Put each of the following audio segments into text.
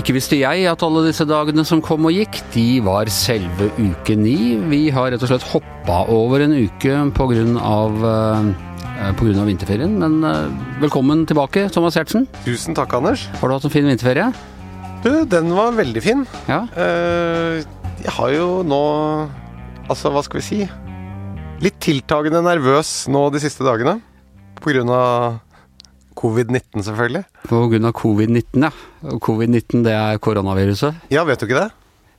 Ikke visste jeg at alle disse dagene som kom og gikk, de var selve uke ni. Vi har rett og slett hoppa over en uke av, eh, på grunn av vinterferien. Men eh, velkommen tilbake, Thomas Giertsen. Tusen takk, Anders. Har du hatt en fin vinterferie? Du, den var veldig fin. Ja. Eh, jeg har jo nå Altså, hva skal vi si? Litt tiltagende nervøs nå de siste dagene. På grunn av covid-19, selvfølgelig. På grunn av covid-19, ja. Covid-19 det er koronaviruset. Ja, vet du ikke det?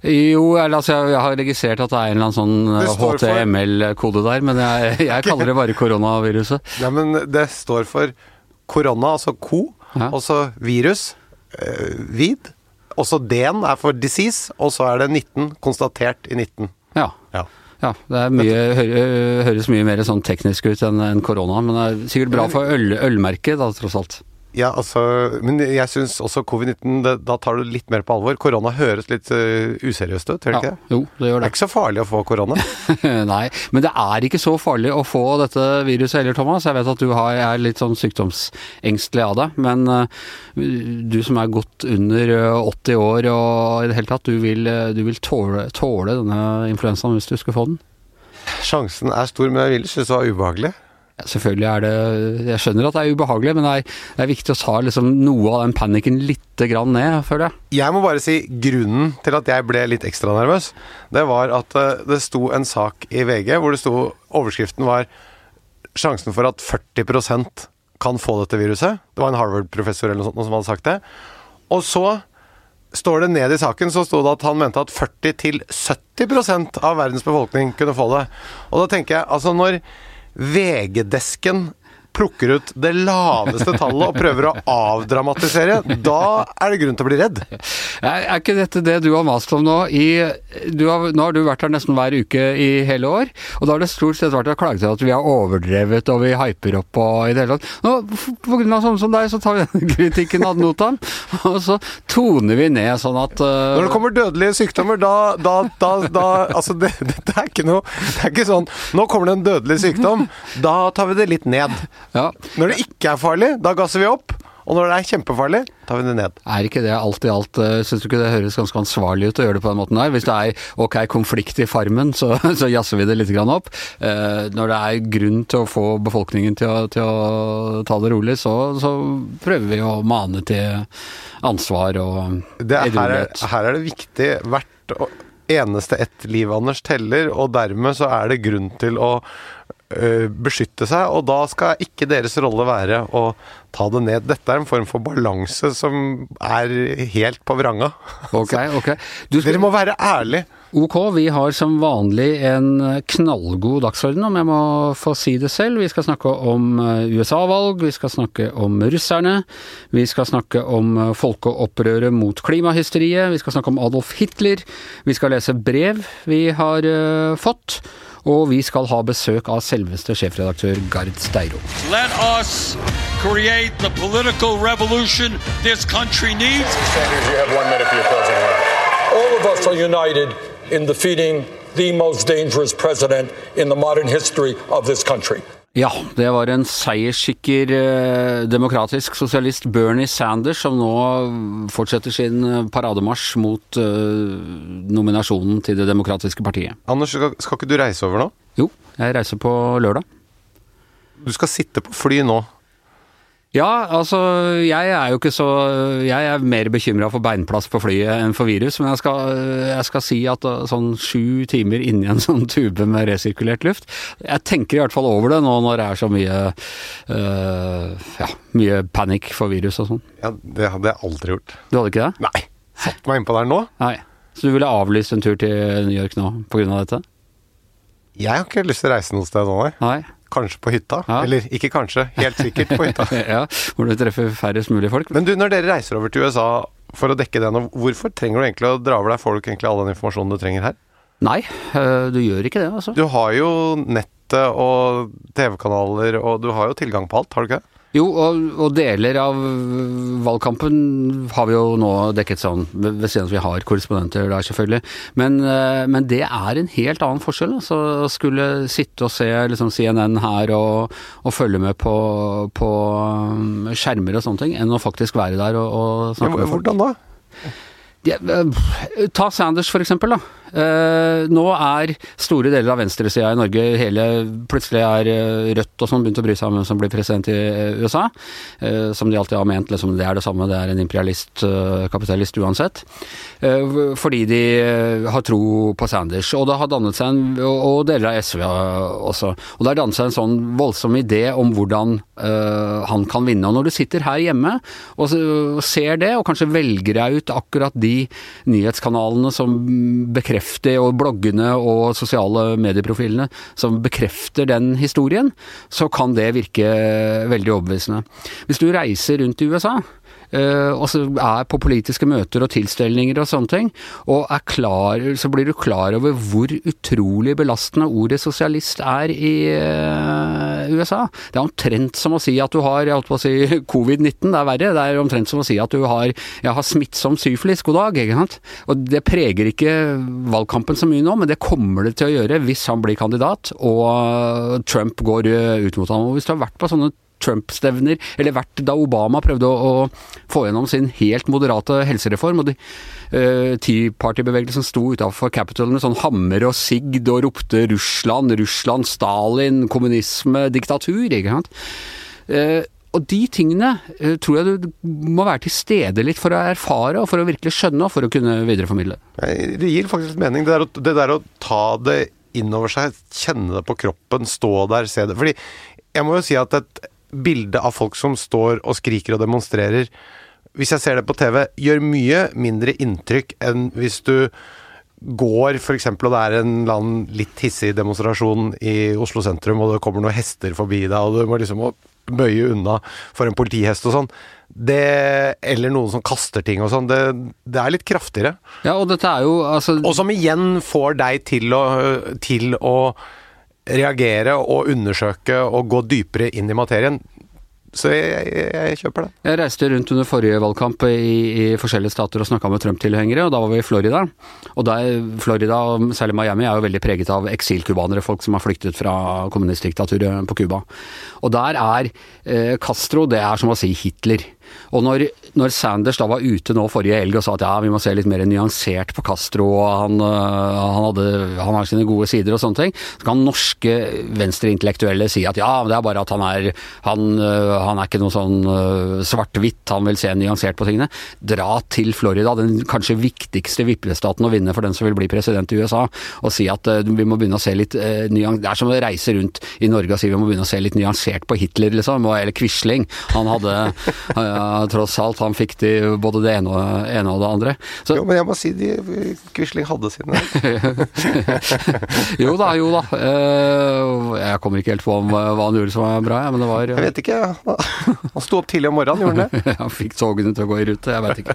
Jo, altså jeg, har registrert at det er en eller annen sånn Det eh, HTML-kode der, men jeg, jeg kaller det bare koronaviruset. Ja, men det står for korona, altså ko, Ja. og så virus, øh, vid. Også D-en er for disease, og så er det 19 konstatert i 19. Ja. Ja. Ja, det er mye, høres mye mer sånn teknisk ut enn enn korona, men det er sikkert bra for øl, ølmerket da, tross alt. Ja, altså, men jeg syns også covid-19, da tar du litt mer på alvor. Korona høres litt uh, useriøst ut, gjør det ikke det? Jo, det gjør Det Det er ikke så farlig å få korona. Nei, men det er ikke så farlig å få dette viruset heller, Thomas. Jeg vet at du har, er litt sånn sykdomsengstelig av deg, men uh, du som er godt under eh, 80 år og i det hele tatt, du vil, eh, du vil tåle, tåle denne influensaen hvis du skulle få den? Sjansen er stor, men jeg vil synes det var ubehagelig. Selvfølgelig er det Jeg skjønner at det er ubehagelig, men det er, det er viktig å ta liksom noe av den panikken litt grann ned, føler jeg. Jeg må bare si grunnen til at jeg ble litt ekstra nervøs, det var at eh, det sto en sak i VG hvor det sto Overskriften var 'Sjansen for at 40% kan få dette viruset'. Det var en Harvard-professor eller noe sånt som hadde sagt det. Og så står det ned i saken så sto det at han mente at 40-70 av verdens befolkning kunne få det. Og da tenker jeg, altså når VG-desken plukker ut det laveste tallet og prøver å avdramatisere, da er det grunn til å bli redd. Er, ikke dette det du har mast om nå i du har, Nå har du vært her nesten hver uke i hele år, og da har det stort sett vært å klage til at vi har overdrevet og vi hyper opp og i det hele tatt. Nå, på grunn av sånne som deg, så tar vi den kritikken ad notam, og så toner vi ned sånn at uh, Når det kommer dødelige sykdommer, da, da, da, da Altså, det, det er ikke noe Det er ikke sånn Nå kommer det en dødelig sykdom, da tar vi det litt ned. Ja, Når det ikke er farlig, da gasser vi opp. Og når det er kjempefarlig, tar vi det ned. Er ikke det alt i alt uh, Syns du ikke det høres ganske ansvarlig ut å gjøre det på den måten der? Hvis det er ok, konflikt i farmen, så, så jazzer vi det litt grann opp. Eh, når det er grunn til å få befolkningen til å, til å ta det rolig, så, så prøver vi å mane til ansvar og Det er, her, er, her er det viktig Hvert eneste ett liv, Anders, teller, og dermed så er det grunn til å beskytte seg, og da skal ikke deres rolle være å ta det ned. Dette er en form for balanse som er helt på vranga. Okay, okay. Du skal, Dere må være ærlige. Ok, vi har som vanlig en knallgod dagsorden, om jeg må få si det selv. Vi skal snakke om eh, USA-valg, vi skal snakke om russerne, vi skal snakke om eh, folkeopprøret mot klimahysteriet, vi skal snakke om Adolf Hitler, vi skal lese brev vi har eh, fått, og vi skal ha besøk av selveste sjefredaktør Gard Steiro. Let us create the political revolution this country needs. Sanders, you have one minute for your closing remarks. All of us are united in defeating the most dangerous president in the modern history of this country. Ja, det var en seierssikker eh, demokratisk sosialist Bernie Sanders som nå fortsetter sin eh, parademarsj mot eh, nominasjonen til Det demokratiske partiet. Anders, skal, skal ikke du reise over nå? Jo, jeg reiser på lørdag. Du skal sitte på fly nå. Ja, altså jeg er jo ikke så Jeg er mer bekymra for beinplass på flyet enn for virus, men jeg skal, jeg skal si at uh, sånn sju timer inni en sånn tube med resirkulert luft Jeg tenker i hvert fall over det nå når det er så mye øh, Ja, mye panikk for virus og sånn. Ja, Det hadde jeg aldri gjort. Du hadde ikke det? Nei. Satt meg innpå der nå. Nei. Så du ville avlyst en tur til New York nå av dette? Jeg har ikke lyst til å reise noe sted nå, nei. Nei? Kanskje på hytta. Ja. Eller ikke kanskje, helt sikkert på hytta. ja, hvor du treffer færrest mulig folk. Men du, når dere reiser over til USA for å dekke det nå, hvorfor trenger du egentlig å dra over deg folk egentlig all den informasjonen du trenger her? Nei, øh, du gjør ikke det, altså. Du har jo nettet og TV-kanaler, og du har jo tilgang på alt, har du ikke det? Jo, og, og deler av valgkampen har vi jo nå dekket sånn, ved siden av at vi har korrespondenter der, selvfølgelig. Men, eh, men det er en helt annen forskjell. Altså, å skulle sitte og se liksom, CNN her og, og følge med på, på um, skjermer og sånne ting, enn å faktisk være der og, og Ja, snakke med folk. hvordan da? Ja, eh, ta Sanders for eksempel, da. Eh, nå er store deler av venstresida i Norge hele Plutselig er eh, Rødt og sånn begynt å bry seg om hvem som blir president i eh, USA. Som de alltid har ment liksom, det er det samme, det er en imperialist, kapitalist uansett. Fordi de har tro på Sanders. Og det har dannet seg en Og deler av SV også. Og det har dannet seg en sånn voldsom idé om hvordan han kan vinne. Og når du sitter her hjemme og ser det, og kanskje velger deg ut akkurat de nyhetskanalene som bekrefter, og bloggene og sosiale medieprofilene som bekrefter den historien, så kan det virke veldig overbevisende. Hvis du reiser rundt i USA, og så er på politiske møter og tilstelninger og sånne ting, og er klar, så blir du klar over hvor utrolig belastende ordet sosialist er i eh, USA. Det er omtrent som å si at du har jeg holdt på å si, covid-19, det er verre. Det er omtrent som å si at du har, jeg har smittsom syfilis, god dag. ikke sant? Og det preger ikke valgkampen så mye nå, men det kommer det til å gjøre hvis han blir kandidat og Trump går eh, ut mot ham. Og hvis du har vært på sånne Trump-stevner, eller vært da Obama prøvde å, å få gjennom sin helt moderate helsereform, og de uh, Tea Party-bevegelsen sto utafor Capitol med sånn hammer og sigd og ropte Russland, Russland, Stalin, kommunisme, diktatur, ikke sant. Uh, og de tingene uh, tror jeg du må være til stede litt for å erfare, og for å virkelig skjønne, og for å kunne videreformidle. Det gir faktisk mening. Det der, det der å ta det innover seg, kjenne det på kroppen, stå der, se det. Fordi jeg må jo si at et bilde av folk som står og skriker og demonstrerer, hvis jeg ser det på TV, gjør mye mindre inntrykk enn hvis du går f.eks. og det er en eller annen litt hissig demonstrasjon i Oslo sentrum, og det kommer noen hester forbi deg, og du må liksom bøye unna for en politihest og sånn. Det, eller noen som kaster ting og sånn. Det, det er litt kraftigere. Ja, og dette er jo altså Og som igjen får deg til å, til å reagere og undersøke og gå dypere inn i materien. Så jeg, jeg, jeg kjøper det. Jeg reiste rundt under forrige valgkamp i, i forskjellige stater og snakka med Trump-tilhengere, og da var vi i Florida. Og der, Florida, særlig Miami, er jo veldig preget av eksilcubanere, folk som har flyktet fra kommunistdiktaturet på Cuba. Og der er eh, Castro, det er som å si Hitler. Og når, når Sanders da var ute nå forrige helg og sa at ja, vi må se litt mer nyansert på Castro, og han, øh, han, hadde, han har sine gode sider og sånne ting, så kan norske venstreintellektuelle si at ja, det er bare at han er han, øh, han er ikke noe sånn øh, svart-hvitt, han vil se nyansert på tingene. Dra til Florida, den kanskje viktigste vippestaten å vinne for den som vil bli president i USA, og si at vi må begynne å se litt øh, nyans... Det er som å reise rundt i Norge og si vi må begynne å se litt nyansert på Hitler, liksom, eller Quisling. Han hadde tross alt, han fikk de både det ene og, ene og det andre. Så, Jo, men jeg må si de Quisling hadde sine jo da, jo da. Eh, jeg kommer ikke helt på om, hva han gjorde som var bra, men det var Jeg vet ikke. Han sto opp tidlig om morgenen, gjorde han det? Han fikk togene til å gå i rute, jeg vet ikke.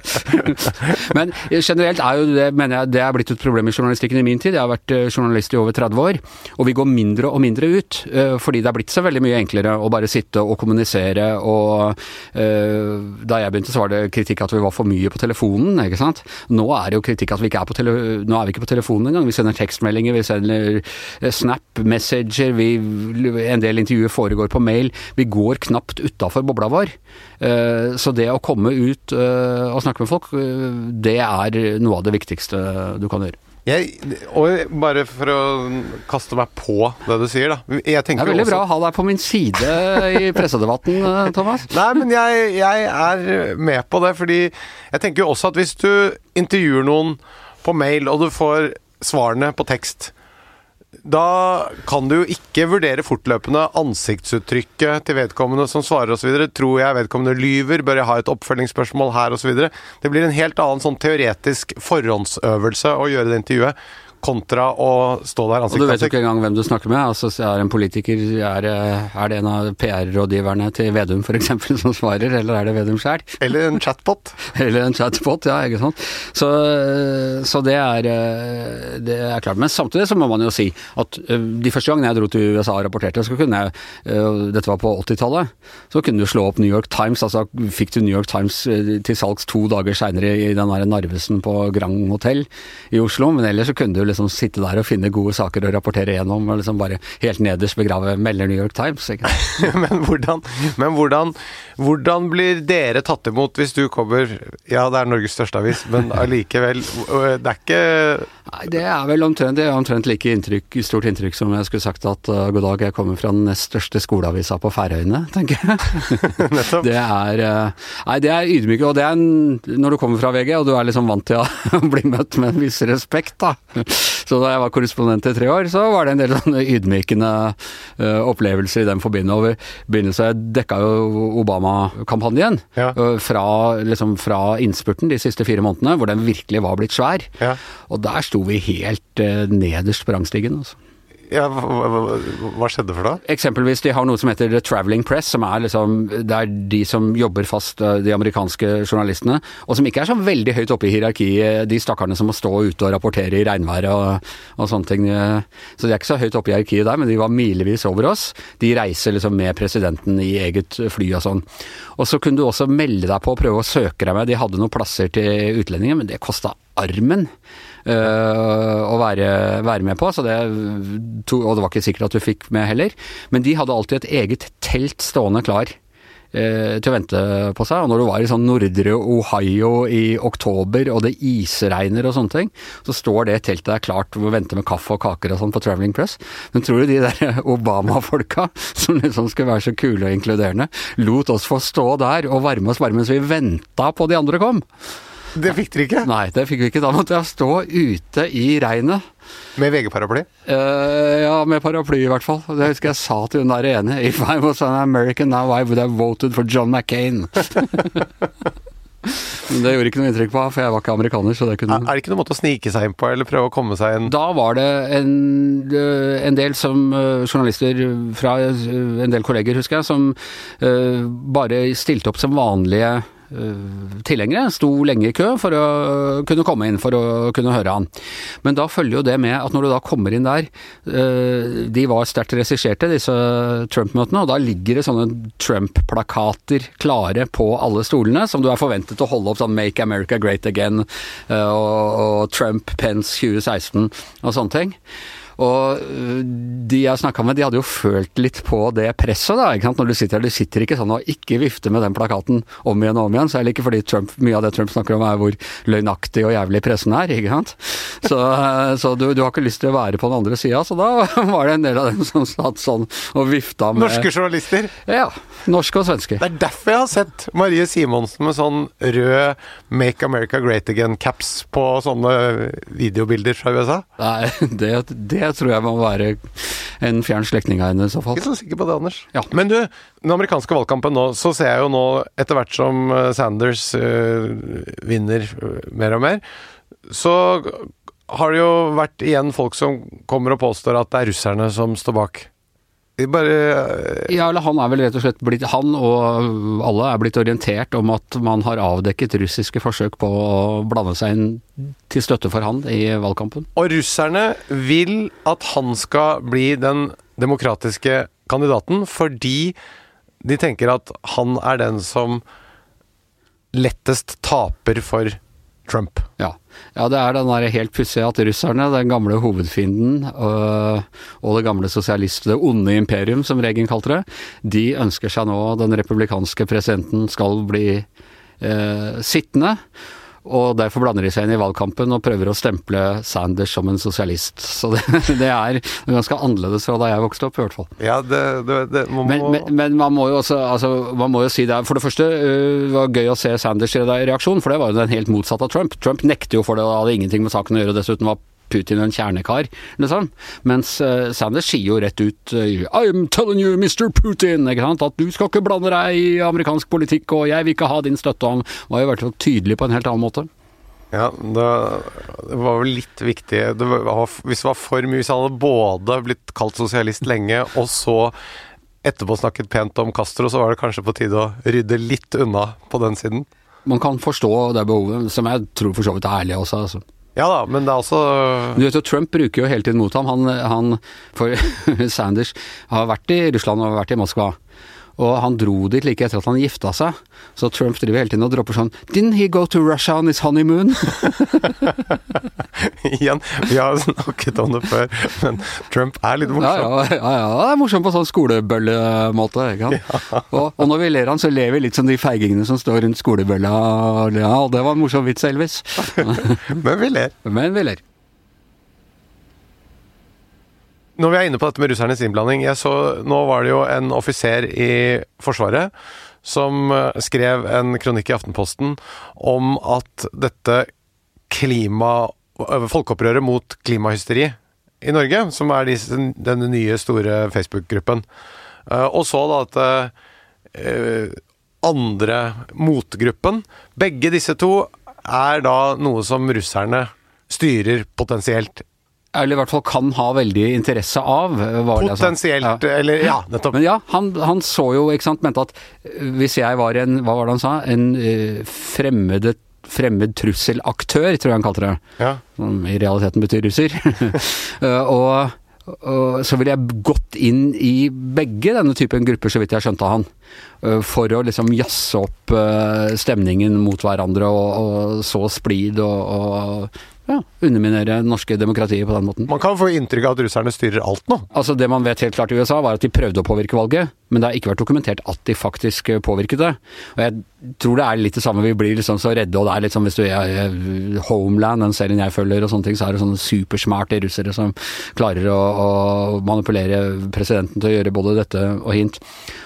Men generelt er jo det, mener jeg, det er blitt et problem i journalistikken i min tid. Jeg har vært eh, journalist i over 30 år, og vi går mindre og mindre ut. eh, Fordi det er blitt så veldig mye enklere å bare sitte og kommunisere og eh, Da jeg begynte så var det kritikk at vi var for mye på telefonen, ikke sant. Nå er det jo kritikk at vi ikke er på, tele nå er vi ikke på telefonen engang. Vi sender tekstmeldinger, vi sender eh, Snap, Messenger, vi, en del intervjuer foregår på mail. Vi går knapt utafor bobla vår. Eh, Så det å komme ut eh, og snakke med folk, det er noe av det viktigste du kan gjøre. Jeg, og bare for å kaste meg på det du sier, da. Det er veldig også- bra å ha deg på min side i pressedebatten, eh, Thomas. Nei, men jeg, jeg er med på det, fordi jeg tenker jo også at hvis du intervjuer noen på mail, og du får svarene på tekst, da kan du jo ikke vurdere fortløpende ansiktsuttrykket til vedkommende som svarer osv. Tror jeg vedkommende lyver? Bør jeg ha et oppfølgingsspørsmål her osv.? Det blir en helt annen sånn teoretisk forhåndsøvelse å gjøre det intervjuet, kontra å stå der ansikt til ansikt Du vet jo ikke engang hvem du snakker med. Altså, er en politiker er, det- er det en av PR-rådgiverne til Vedum f.eks. som svarer, eller er det Vedum sjøl? Eller en chatbot. Eller en chatbot, ja, ikke sant. Så, så det, er, eh, det er klart. Men samtidig så må man jo si at eh, de første gangene jeg dro til USA og rapporterte, så kunne jeg, eh, dette var på 80-tallet, så kunne du slå opp New York Times, altså fikk du New York Times eh, til salgs to dager seinere i den der Narvesen på Grand Hotell i Oslo, men ellers så kunne du liksom liksom sitte der og finne gode saker å rapportere gjennom, og liksom bare helt nederst begrave melder New York Times. Men hvordan, men hvordan, hvordan blir dere tatt imot hvis du kommer Ja, det er Norges største avis, men allikevel Det er ikke Nei, Det er vel omtrent, det er omtrent like inntrykk, stort inntrykk som jeg skulle sagt at uh, god dag, jeg kommer fra den nest største skoleavisa på Færøyene, tenker jeg. det er uh, Nei, det er ydmyke, og det er en, når du kommer fra VG og du er liksom vant til å bli møtt med en viss respekt, da. Så da jeg var korrespondent i tre år, så var det en del sånne ydmykende uh, opplevelser i den forbindelse. Jeg dekka jo Obama-kampanjen Ja. uh, fra, liksom, fra innspurten de siste fire månedene, hvor den virkelig var blitt svær. Ja. Og der sto vi helt eh, nederst på rangstigen. Altså. Ja, hva, hva, skjedde for noe? Eksempelvis, de har noe som heter The Traveling Press, som er liksom Det er de som jobber fast, eh, de amerikanske journalistene, og som ikke er så veldig høyt oppe i hierarkiet, de stakkarene som må stå ute og rapportere i regnværet og, og sånne ting. eh, Så de er ikke så høyt oppe i hierarkiet der, men de var milevis over oss. De reiser liksom med presidenten i eget fly og sånn. Og så kunne du også melde deg på og prøve å søke deg med. De hadde noen plasser til utlendinger, men det kosta armen øh, å være, være med på, det, og det var ikke sikkert at du fikk med heller. Men de hadde alltid et eget telt stående klar eh, til å vente på seg. Og når du var i sånn nordre Ohio i oktober, og det isregner og sånne ting, så står det teltet der klart og venter med kaffe og kaker og sånn på Traveling Press. Men tror du de der Obama-folka, som liksom skulle være så kule og inkluderende, lot oss få stå der og varme oss varme mens vi venta på de andre kom? Det fikk dere ikke? Nei, det fikk vi ikke. Da måtte jeg stå ute i regnet. Med VG-paraply? Uh, ja, med paraply i hvert fall. Det husker jeg sa til hun der ene. If I was an American now, I would have voted for John McCain. Men det gjorde ikke noe inntrykk på henne, for jeg var ikke amerikaner. så det kunne... Er det ikke noen måte å snike seg inn på, eller prøve å komme seg inn Da var det en, øh, en del som øh, journalister fra en del kolleger, husker jeg, som bare stilte opp som vanlige tilhengere. Sto lenge i kø for å kunne komme inn for å kunne høre han. Men da følger jo det med at når du da kommer inn der øh, De var sterkt regisserte, disse Trump-møtene, og da ligger det sånne Trump-plakater klare på alle stolene, som du er forventet å holde opp sånn 'Make America Great Again' øh, og, og Trump Pence 2016 og sånne ting. Og øh, de jeg snakka med, de hadde jo følt litt på det presset, da. ikke sant? Når du sitter her, du sitter ikke sånn og ikke vifter med den plakaten om igjen og om igjen. Særlig ikke fordi Trump, mye av det Trump snakker om er hvor løgnaktig og jævlig pressen er, ikke sant. Så, øh, så du, du har ikke lyst til å være på den andre sida, så da var det en del av dem som satt sånn og vifta med Norske journalister! Ja. Norske og svenske. Det er derfor jeg har sett Marie Simonsen med sånn rød 'Make America Great Again'-caps på sånne videobilder fra USA. Nei, det, det tror jeg må være en fjern slektning av henne i så fall. Ikke så sikker på det, Anders. Ja. Men du, den amerikanske valgkampen nå, så ser jeg jo nå, etter hvert som eh, Sanders øh, vinner eh, mer og mer, så har det jo vært igjen folk som kommer og påstår at det er russerne som står bak. Bare Ja, eller han er vel rett og slett blitt Han og alle er blitt orientert om at man har avdekket russiske forsøk på å blande seg inn til støtte for han i valgkampen. Og russerne vil at han skal bli den demokratiske kandidaten fordi de tenker at han er den som lettest taper for Trump. Ja. ja, det er den der helt pussige at russerne, den gamle hovedfienden øh, og det gamle sosialist, det onde imperium som Regen kalte det, de ønsker seg nå den republikanske presidenten skal bli øh, sittende. Og derfor blander de seg inn i valgkampen og prøver å stemple Sanders som en sosialist. Så det, det er ganske annerledes fra da jeg vokste opp, i hvert fall. Ja, det, det, det man Men, må men, men man må jo også altså, man må jo si det For det første uh, var det gøy å se Sanders reaksjon, for det var jo den helt motsatte av Trump. Trump nekter jo for det og hadde ingenting med saken å gjøre, dessuten var Putin en kjernekar, liksom. Mens uh, Sanders sier jo rett ut uh, I'm telling you, Mr. Putin, ikke sant, at du skal ikke blande deg i amerikansk politikk, og jeg vil ikke ha din støtte. Han var jo i hvert fall tydelig på en helt annen måte. Ja, det var vel litt viktig det var, Hvis det var for mye, hvis han hadde både blitt kalt sosialist lenge, og så etterpå snakket pent om Castro, så var det kanskje på tide å rydde litt unna på den siden. Man kan forstå det behovet, som jeg tror for så vidt er ærlig også. altså. Ja da, men det er også Du vet jo, Trump bruker jo hele tiden mot ham. Han, han for Sanders har vært i Russland og vært i Moskva. Og han dro dit like etter at han gifta seg. Så Trump driver hele tiden og dropper sånn Didn't he go to Russia on his honeymoon? Igjen, vi har snakket om det før, men Trump er litt morsom. ja, ja, ja, det er morsomt på sånn skolebøllemåte. Sant? Og, og når vi ler han, så ler vi litt som de feigingene som står rundt skolebølla. Ja, det var en morsom vits, Elvis. Men vi ler. Men vi ler. Når vi er inne på dette med russernes innblanding så, Nå var det jo en offiser i Forsvaret som eh, skrev en kronikk i Aftenposten om at dette klima... øh, Folkeopprøret mot klimahysteri i Norge, som er denne nye, store Facebook-gruppen, eh, og så da at eh, andre motgruppen Begge disse to er da noe som russerne styrer potensielt Eller i hvert fall kan ha veldig interesse av. eh. Potensielt, eller ja, nettopp. Men ja, han, han så jo, ikke sant, mente at øh, hvis jeg var en, hva var det han sa, en uh, fremmede, fremmed trusselaktør, tror jeg han kalte det. Ja. Som i realiteten betyr russer. Og, og så ville jeg gått inn i begge denne typen grupper, så vidt jeg skjønte han. For å liksom jazze opp stemningen mot hverandre og, og så splid og, og ja, underminere det norske demokratiet på den måten. Man kan få inntrykk av at russerne styrer alt nå. Altså Det man vet helt klart i USA, var at de prøvde å påvirke valget, men det har ikke vært dokumentert at de faktisk eh, påvirket det. Og jeg tror det er litt det samme, vi blir liksom så redde, og det er litt sånn hvis du er eh, Homeland, den serien jeg følger og sånne ting, så er det sånne supersmarte russere som klarer å, å manipulere presidenten til å gjøre både dette og hint.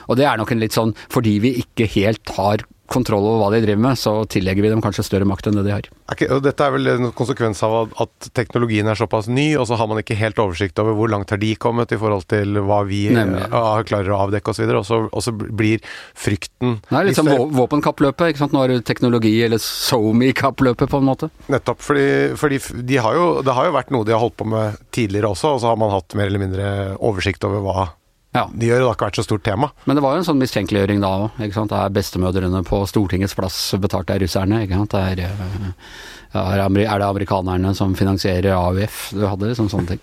Og det er nok en litt sånn, fordi vi ikke helt har kontroll over hva de driver med, så tillegger vi dem kanskje større makt enn det de har. Okay, dette er vel en konsekvens av at, teknologien er såpass ny, og så har man ikke helt oversikt over hvor langt har de kommet i forhold til hva vi Nemlig. eh, klarer å avdekke osv. Og, så- og så blir frykten Det er litt som våpenkappløpet, ikke sant. Nå er det teknologi, eller SoMe-kappløpet på en måte. Nettopp. Fordi, fordi de har jo, det har jo vært noe de har holdt på med tidligere også, og så har man hatt mer eller mindre oversikt over hva Ja. de gjør. Det har ikke vært så stort tema. Men det var jo en sånn mistenkeliggjøring da òg. Er bestemødrene på Stortingets plass betalt av russerne. ikke sant? Det er, eh, er det amerikanerne som finansierer AUF? Du hadde liksom sånne ting.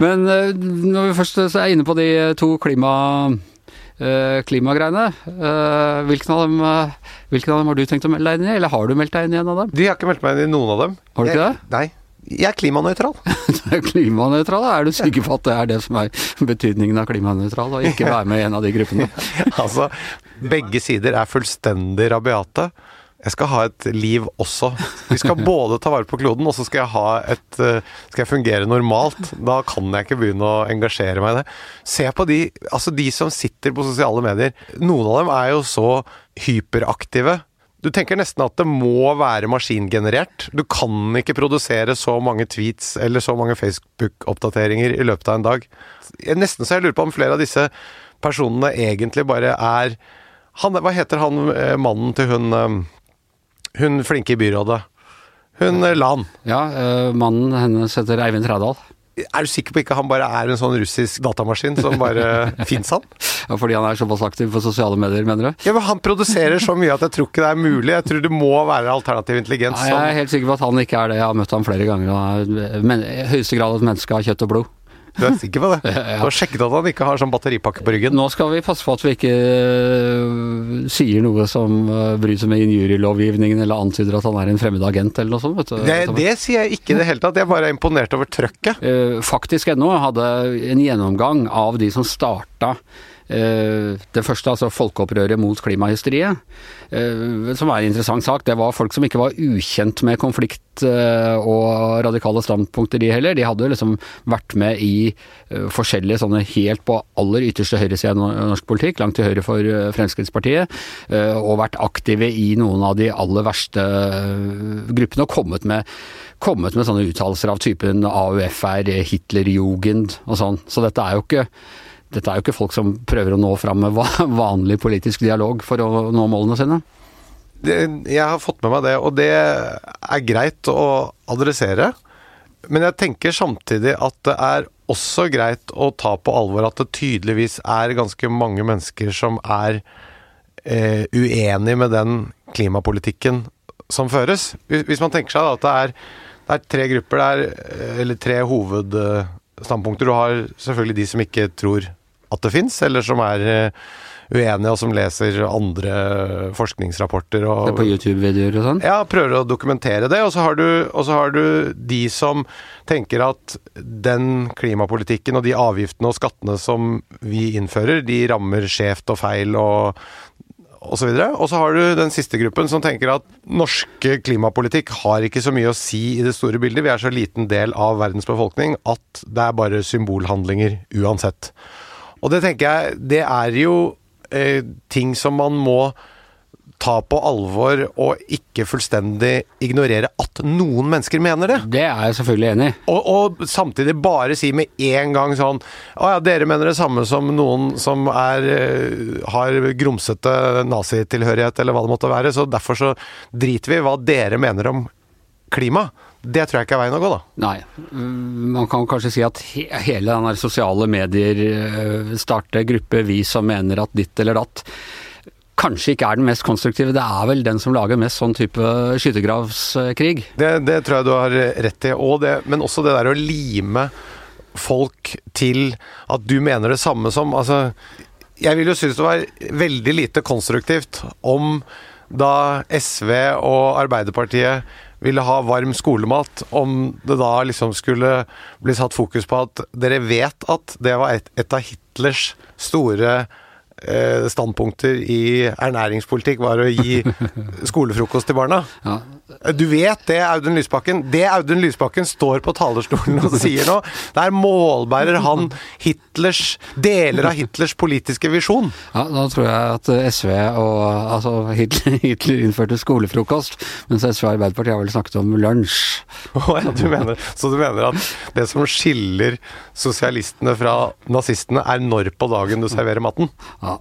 Men eh, når vi først er inne på de to klima... eh, Klimagreiene. Hvilken av, dem, hvilken av dem har du tenkt å melde deg inn i, eller har du meldt deg inn i en av dem? De har ikke meldt meg inn i noen av dem. Har du ikke det? Nei. Jeg er klimanøytral. Klimanøytrale, er du sikker på at det er det som er betydningen av klimanøytral, og ikke være med i en av de gruppene? altså, begge sider er fullstendig rabiate. Jeg skal ha et liv også. Vi skal både ta vare på kloden, og så skal jeg, ha et, eh, skal jeg fungere normalt. Da kan jeg ikke begynne å engasjere meg i det. Se på de, altså de som sitter på sosiale medier. Noen av dem er jo så hyperaktive. Du tenker nesten at det må være maskingenerert. Du kan ikke produsere så mange tweets eller så mange Facebook-oppdateringer i løpet av en dag. Nesten så jeg lurer på om flere av disse personene egentlig bare er han, Hva heter han eh, mannen til hun eh, Hun flinke i byrådet? Hun eh, Lan. Ja, mannen hennes heter Eivind Trædal. Er du sikker på ikke han bare er en sånn russisk datamaskin som bare fins han? Ja, fordi han er såpass aktiv på sosiale medier, mener du? Ja, men Han produserer så mye at jeg tror ikke det er mulig. Jeg tror det må være alternativ intelligens. Ja, jeg er helt sikker på at han ikke er det. Jeg har møtt ham flere ganger. Og er i høyeste grad et menneske av kjøtt og blod. Du er sikker på det? Du har sjekket at han ikke har sånn batteripakke på ryggen? Nå skal vi passe på at vi ikke øh, sier noe som øh, bryter med injurielovgivningen eller antyder at han er en fremmed agent eller noe sånt. Vet du. Det, det sier jeg ikke i det hele tatt. Jeg bare er imponert over trøkket. Faktisk Faktisk.no hadde en gjennomgang av de som starta eh, det første, altså folkeopprøret mot klimahysteriet. eh, Som er en interessant sak. Det var folk som ikke var ukjent med konflikt eh, og radikale standpunkter, de heller. De hadde liksom vært med i eh, forskjellige sånne helt på aller ytterste høyresida no- norsk politikk, langt til høyre for eh, Fremskrittspartiet, eh, og vært aktive i noen av de aller verste eh, gruppene, og kommet med kommet med sånne uttalelser av typen AUF er Hitlerjugend og sånn. Så dette er jo ikke dette er jo ikke folk som prøver å nå fram med vanlig politisk dialog for å nå målene sine. det, jeg har fått med meg det, og det er greit å adressere. Men jeg tenker samtidig at det er også greit å ta på alvor at det tydeligvis er ganske mange mennesker som er eh, uenig med den klimapolitikken som føres. Hvis, man tenker seg at det er, det er tre grupper der, eh, eller tre hovedstandpunkter. Du har selvfølgelig de som ikke tror at det fins, eller som er eh, uenige, og som leser andre forskningsrapporter. Og, Det på YouTube-videoer og sånn? ja, prøver å dokumentere det. Og så, har du, og så har du de som tenker at den klimapolitikken og de avgiftene og skattene som vi innfører, de rammer skjevt og feil og og så videre. Og så har du den siste gruppen som tenker at norske klimapolitikk har ikke så mye å si i det store bildet. Vi er så liten del av verdens befolkning at det er bare symbolhandlinger uansett. Og det tenker jeg, det er jo eh, ting som man må ta på alvor og ikke fullstendig ignorere at noen mennesker mener det. Det er jeg selvfølgelig enig i. Og, og samtidig bare si med en gang sånn Å ja, dere mener det samme som noen som er eh, har grumsete nazitilhørighet, eller hva det måtte være, så derfor så driter vi i hva dere mener om klima. Det tror jeg ikke er veien å gå, da. Nei. Mm, Man kan kanskje si at hele den der sosiale medier starter starte gruppe vi som mener at ditt eller datt, kanskje ikke er den mest konstruktive. Det er vel den som lager mest sånn type skyttergravskrig. Det, det tror jeg du har rett i. Og det, men også det der å lime folk til at du mener det samme som Altså, jeg vil jo synes det var veldig lite konstruktivt om da SV og Arbeiderpartiet ville ha varm skolemat, om det da liksom skulle bli satt fokus på at dere vet at det var et, et av Hitlers store eh, standpunkter i ernæringspolitikk var å gi skolefrokost til barna. Ja. Du vet det, Audun Lysbakken. Det Audun Lysbakken står på talerstolen og sier nå, der målbærer han Hitlers deler av Hitlers politiske visjon. Ja, da tror jeg at SV og Altså, Hitler, Hitler innførte skolefrokost, mens SV og Arbeiderpartiet har vel snakket om lunsj. Oh, ja, du mener, så du mener at det som skiller sosialistene fra nazistene, er når på dagen du serverer maten? Ja,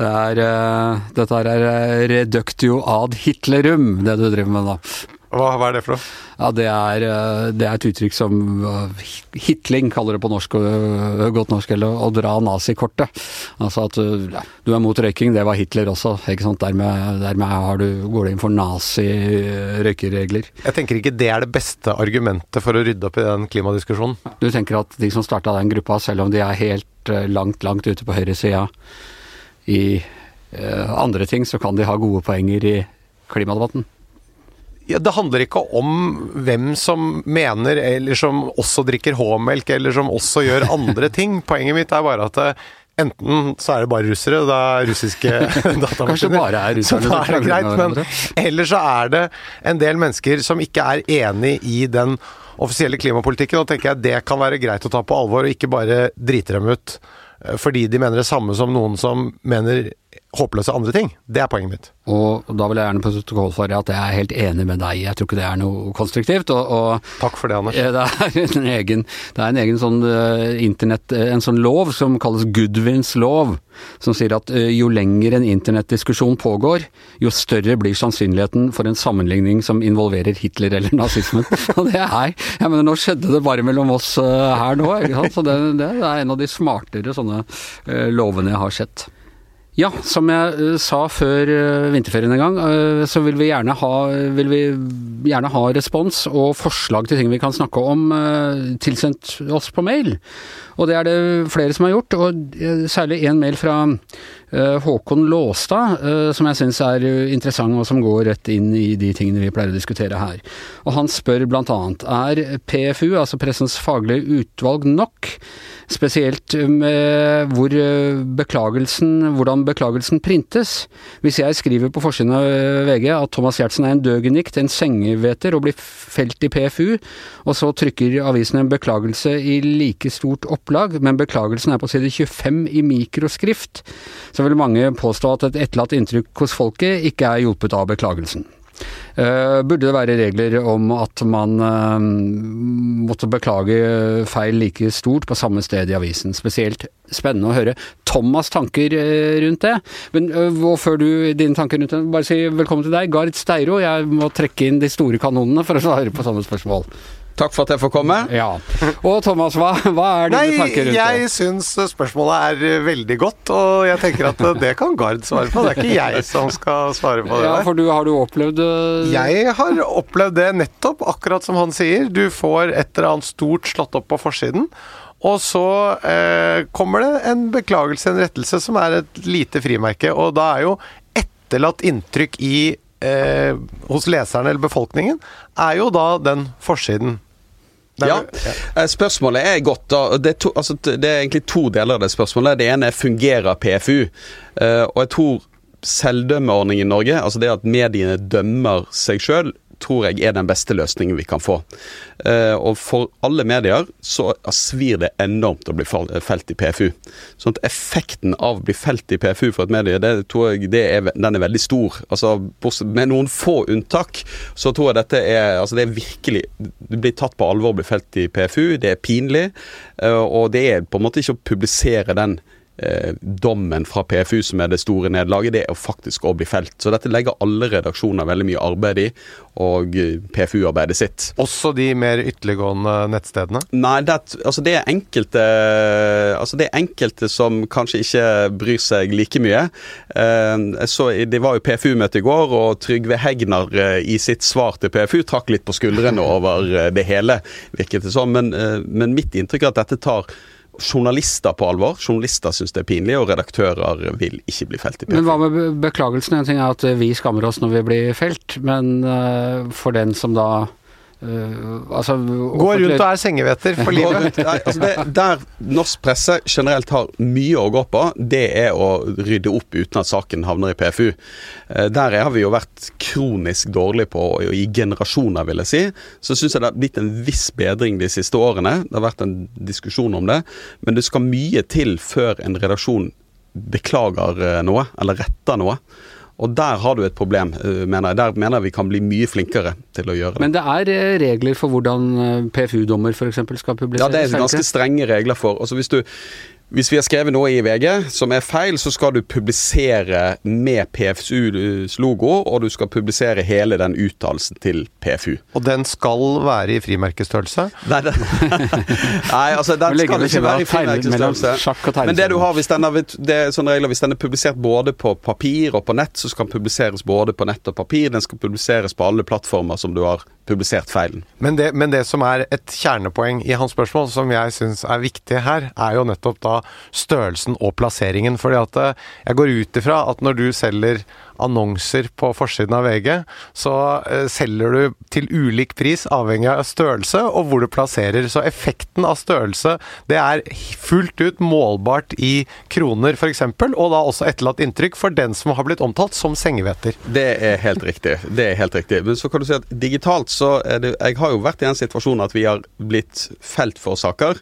det er, uh, dette her er eh, reductio ad Hitlerum, det du driver med da. Hva, hva er det for noe? Ja, det er, eh, det er et uttrykk som eh, Hitling kaller det på norsk, eh, godt norsk, eller å dra nazikortet. Altså at ja, du er mot røyking, det var Hitler også, ikke sant. Dermed, dermed har du, går du inn for nazi-røykeregler. Jeg tenker ikke det er det beste argumentet for å rydde opp i den klimadiskusjonen. Du tenker at de som starta den gruppa, selv om de er helt langt, langt ute på høyresida i eh, andre ting, så kan de ha gode poenger i klimadebatten? Ja, det handler ikke om hvem som mener, eller som også drikker H-melk, eller som også gjør andre ting. Poenget mitt er bare at eh, enten så er det bare russere, det er russiske datamaskiner. Kanskje bare er russerne Så da er det greit, men eller så er det en del mennesker som ikke er enig i den offisielle klimapolitikken, og tenker jeg det kan være greit å ta på alvor, og ikke bare drite dem ut eh, fordi de mener det samme som noen som mener håpløse andre ting. Det er poenget mitt. Og da vil jeg gjerne protokollføre at jeg er helt enig med deg. Jeg tror ikke det er noe konstruktivt. Og, og Takk for det, Anders. det er en egen, det er en egen sånn uh, internett, eh, en sånn lov som kalles Goodwins lov, som sier at uh, jo lenger en internettdiskusjon pågår, jo større blir sannsynligheten for en sammenligning som involverer Hitler eller nazismen. Og det er, jeg mener nå skjedde det bare mellom oss uh, her nå, ikke sant. Så det, det er en av de smartere sånne lovene jeg har sett. Ja, som jeg eh, sa før eh, vinterferien en gang, eh, så vil vi, ha, vil vi gjerne ha respons og forslag til ting vi kan snakke om tilsendt oss på mail. Og det er det flere som har gjort, og særlig en mail fra Håkon Låstad, eh, som jeg syns er eh, interessant og som går rett inn i de tingene vi pleier å diskutere her. Og han spør blant annet er PFU, altså Pressens faglige utvalg, nok? Spesielt med hvor eh, beklagelsen, hvordan beklagelsen printes. Hvis jeg skriver på forsiden av eh, VG at Thomas Giertsen er en døgenikt, en sengeveter og blir felt i PFU, og så trykker avisen en beklagelse i like stort opplag, men beklagelsen er på side 25 i mikroskrift, så vil mange påstå at et etterlatt inntrykk hos folket ikke er hjulpet av beklagelsen. Uh, burde det være regler om at man uh, måtte beklage feil like stort på samme sted i avisen? Spesielt spennende å høre Thomas' tanker eh, rundt det. Men og før du dine tanker rundt det, bare si velkommen til deg, Gard Steiro. Jeg må trekke inn de store kanonene for å svare på samme spørsmål. Takk for at jeg får komme. Ja. Og Thomas, hva, hva er dine Nei, tanker rundt jeg det? syns spørsmålet er veldig godt, og jeg tenker at det kan Gard svare på. Det er ikke jeg som skal svare på det Ja, for du, har du opplevd eh, Jeg har opplevd det nettopp, akkurat som han sier. Du får et eller annet stort slått opp på forsiden, Og så eh, kommer det en beklagelse, en rettelse, som er et lite frimerke. Og da er jo etterlatt inntrykk i eh, hos leserne eller befolkningen, er jo da den forsiden. Ja. Eh, Spørsmålet er godt. da. Det er, to, altså, det er egentlig to deler av det spørsmålet. Det ene er fungerer PFU. Uh, og jeg tror selvdømmeordningen i Norge, altså det at mediene dømmer seg sjøl, tror jeg er den beste løsningen vi kan få. Eh, og for alle medier så svir det enormt å bli felt i PFU. Sånn at effekten av å bli felt i PFU for et medie, det tror jeg det er, den er veldig stor. Altså, med noen få unntak, så tror jeg dette er altså det er virkelig Du blir tatt på alvor å bli felt i PFU, det er pinlig, eh, og det er på en måte ikke å publisere den eh, dommen fra PFU som er det store nederlaget, det er faktisk å bli felt. Så dette legger alle redaksjoner veldig mye arbeid i, og eh, PFU-arbeidet sitt. Også de mer ytterliggående nettstedene. Nei, det, altså det er enkelte Altså det er enkelte som kanskje ikke bryr seg like mye. Eh, så, det var jo PFU-møte i går, og Trygve Hegnar eh, i sitt svar til PFU trakk litt på skuldrene over eh, det hele, virket det som. Men, men mitt inntrykk er at dette tar journalister på alvor. Journalister syns det er pinlig, og redaktører vil ikke bli felt i PFU. Men hva med be- beklagelsen? En ting er at vi skammer oss når vi blir felt, men eh, for den som da eh, altså, Går rundt og er sengeveter for livet. Nei, altså det, der norsk presse generelt har mye å gå på, det er å rydde opp uten at saken havner i PFU. Uh, Der har vi jo vært kronisk dårlige på i generasjoner, vil jeg si. Så syns jeg det har blitt en viss bedring de siste årene. Det har vært en diskusjon om det. Men det skal mye til før en redaksjon beklager eh, noe, eller retter noe. Og der har du et problem, eh, mener jeg. Der mener jeg vi kan bli mye flinkere til å gjøre det. Men det er eh, regler for hvordan eh, PFU-dommer f.eks. skal publiseres? Ja, det er ganske strenge regler for. Altså hvis du hvis vi har skrevet noe i VG som er feil, så skal du publisere med PFUs logo, og du skal publisere hele den uttalelsen til PFU. Og den skal være i frimerkestørrelse. Nei, det, Nei altså den skal ikke være i frimerkestørrelse. Men det du har, hvis den, er, det er sånne regler, hvis den er publisert både på papir og på nett, så skal den publiseres både på nett og papir. Den skal publiseres på alle plattformer som du har publisert feilen. Men det, men det som er et kjernepoeng i hans spørsmål, som jeg syns er viktig her, er jo nettopp da størrelsen og plasseringen. Fordi at eh, jeg går ut ifra at når du selger annonser på forsiden av VG, så eh, selger du til ulik pris avhengig av størrelse og hvor du plasserer. Så effekten av størrelse, det er fullt ut målbart i kroner f.eks., og da også etterlatt inntrykk for den som har blitt omtalt som sengeveter. Det er helt riktig. Det er helt riktig. Men så kan du si at digitalt så er det Jeg har jo vært i en situasjon at vi har blitt felt for saker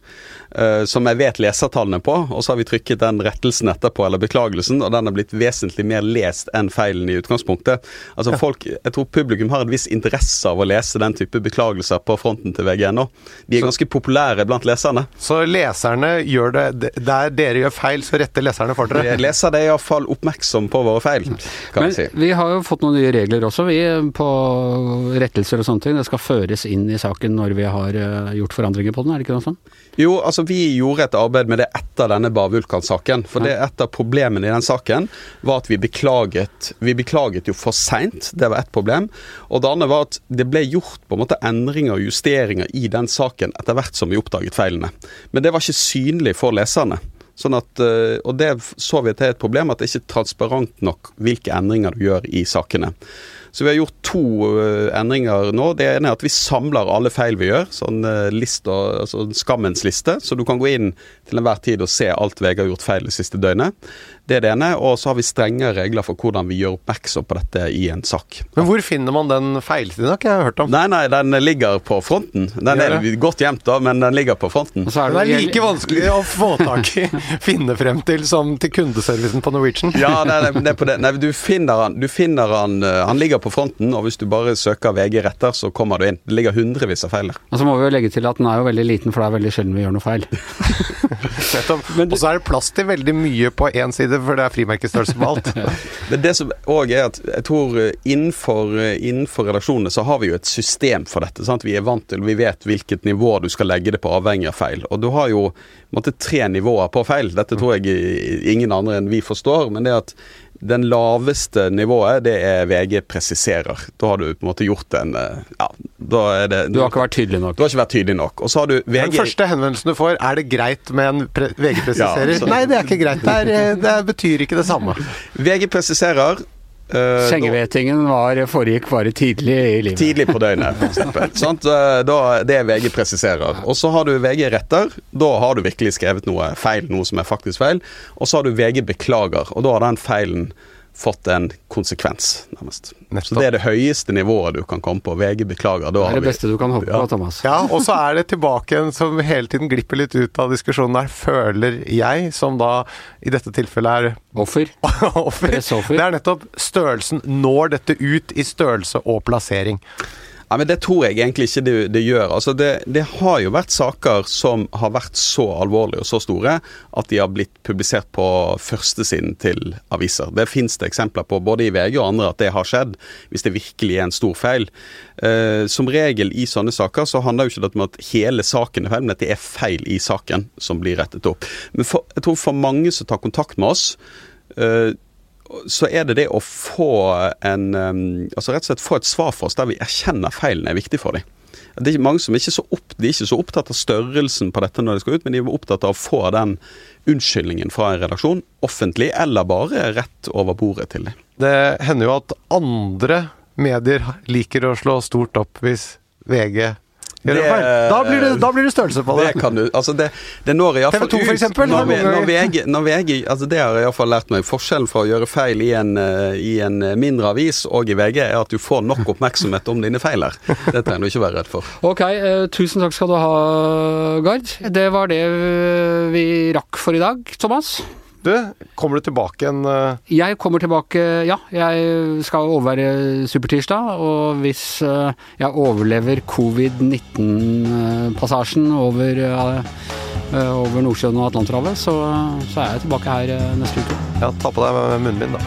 uh, som jeg vet lesertallene på, og så har vi trykket den rettelsen etterpå, eller beklagelsen, og den har blitt vesentlig mer lest enn feilen i utgangspunktet. Altså folk, Jeg tror publikum har en viss interesse av å lese den type beklagelser på fronten til VG.no. De er ganske populære blant leserne. Så leserne gjør det Der dere gjør feil, så retter leserne for dere. Leser er iallfall oppmerksom på våre feil, kan Men vi si. vi har jo fått noen nye regler også, vi, på rettelser og sånne ting. Det skal føres inn i saken når vi har eh, gjort forandringer på den, er det ikke noe sånt? Jo, altså vi gjorde et arbeid med det etter denne Bar-Vulkan-saken. For det et av problemene i den saken var at vi beklaget Vi beklaget jo for seint, det var ett problem. Og det andre var at det ble gjort på en måte endringer og justeringer i den saken etter hvert som vi oppdaget feilene. Men det var ikke synlig for leserne. Sånn at, øh, og det så vi at det er et problem, at det ikke er transparent nok hvilke endringer du gjør i sakene. Så vi har gjort to øh, endringer nå. Det ene er at vi samler alle feil vi gjør. Sånn øh, liste, altså skammens liste. Så du kan gå inn til enhver tid og se alt VG har gjort feil det siste døgnet. Det er det ene. Og så har vi strengere regler for hvordan vi gjør oppmerksom på dette i en sak. Men hvor finner man den feilsiden? har ikke jeg hørt om. Nei, nei, den ligger på fronten. Den er godt gjemt, da, men den ligger på fronten. Og så er Den er det, like vanskelig å få tak i, finne frem til, som til kundeservicen på Norwegian. Ja, nei, nei, det er på det. Nei, du finner han, du finner han øh, Han ligger på fronten, og hvis du bare søker VG retter, så kommer du inn. Det ligger hundrevis av feil der. Og så må vi jo legge til at den er jo veldig liten, for det er veldig sjelden vi gjør noe feil. Nettopp. Og så er det plass til veldig mye på én side, for det er frimerkestørrelse på alt. Men det som òg er at jeg tror eh, innenfor, eh, innenfor redaksjonene så har vi jo et system for dette. Sant? Vi er vant til, vi vet hvilket nivå du skal legge det på avhengig av feil. Og du har jo måtte, tre nivåer på feil. Dette tror jeg ingen andre enn vi forstår. Men det at den laveste nivået, det er VG presiserer. Da har du på en måte gjort en eh, ja, Da er det Du har ikke vært tydelig nok. Du har ikke vært tydelig nok. Og så har du Den første henvendelsen du får, er det greit med en pre VG-presiserer? Ja, Nei, det er ikke greit. Det, er, eh, det betyr ikke det samme. VG presiserer eh, Sengevetingen var, foregikk bare tidlig i livet. Tidlig på døgnet, f.eks. Sant? Eh, det er VG presiserer. Og så har du VG retter. Da har du virkelig skrevet noe feil, noe som er faktisk feil. Og så har du VG beklager, og da har den feilen fått en konsekvens, nærmest. Nettopp. Så det er det høyeste nivået du kan komme på. VG beklager. Da Det er det vi beste du kan håpe på, Thomas. Ja, og så er det tilbake en som hele tiden glipper litt ut av diskusjonen der, føler jeg, som da i dette tilfellet er Offer. offer. Det er nettopp størrelsen. Når dette ut i størrelse og plassering? Ja, men Det tror jeg egentlig ikke det, det gjør. Altså det, det har jo vært saker som har vært så alvorlige og så store at de har blitt publisert på førstesiden til aviser. Det fins det eksempler på både i VG og andre at det har skjedd, hvis det virkelig er en stor feil. Eh, som regel i sånne saker så handler jo ikke det om at hele saken er feil, men at det er feil i saken som blir rettet opp. Men for, jeg tror for mange som tar kontakt med oss, eh, så er det det å få en Altså rett og slett få et svar for oss der vi erkjenner feilen er viktig for dem. Det er mange som ikke så opp, de er ikke så opptatt av størrelsen på dette når de skal ut, men de er opptatt av å få den unnskyldningen fra en redaksjon, offentlig eller bare rett over bordet til dem. Det hender jo at andre medier liker å slå stort opp hvis VG Det- Da blir, det, da blir det størrelse på det. Det kan du, altså det, det når i hvert fall TV 2 for eksempel, har Når, vi- noen når VG, når VG, altså det har iallfall lært meg. Forskjellen fra å gjøre feil i en, eh, i en mindre avis og i VG, er at du får nok oppmerksomhet om dine feiler. Det trenger du ikke være redd for. Ok, eh, tusen takk skal du ha, Gard. Det var det eh, vi rakk for i dag, Thomas. Du, kommer du tilbake en uh... Jeg kommer tilbake, ja. Jeg skal overvære Supertirsdag, og hvis uh, jeg overlever covid-19-passasjen over, eh, over Nordsjøen og Atlanterhavet, så, så er jeg tilbake her neste uke. Ja, ta på deg munnbind, da.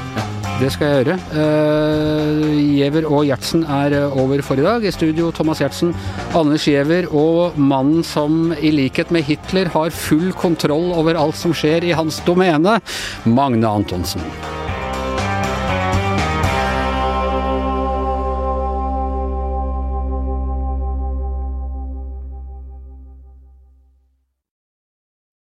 Det skal jeg gjøre. Uh, og Gjertsen er eh, over for i dag. I studio Thomas Gjertsen, Anders Giæver og mannen som i likhet med Hitler har full kontroll over alt som skjer i hans domene, Magne Antonsen.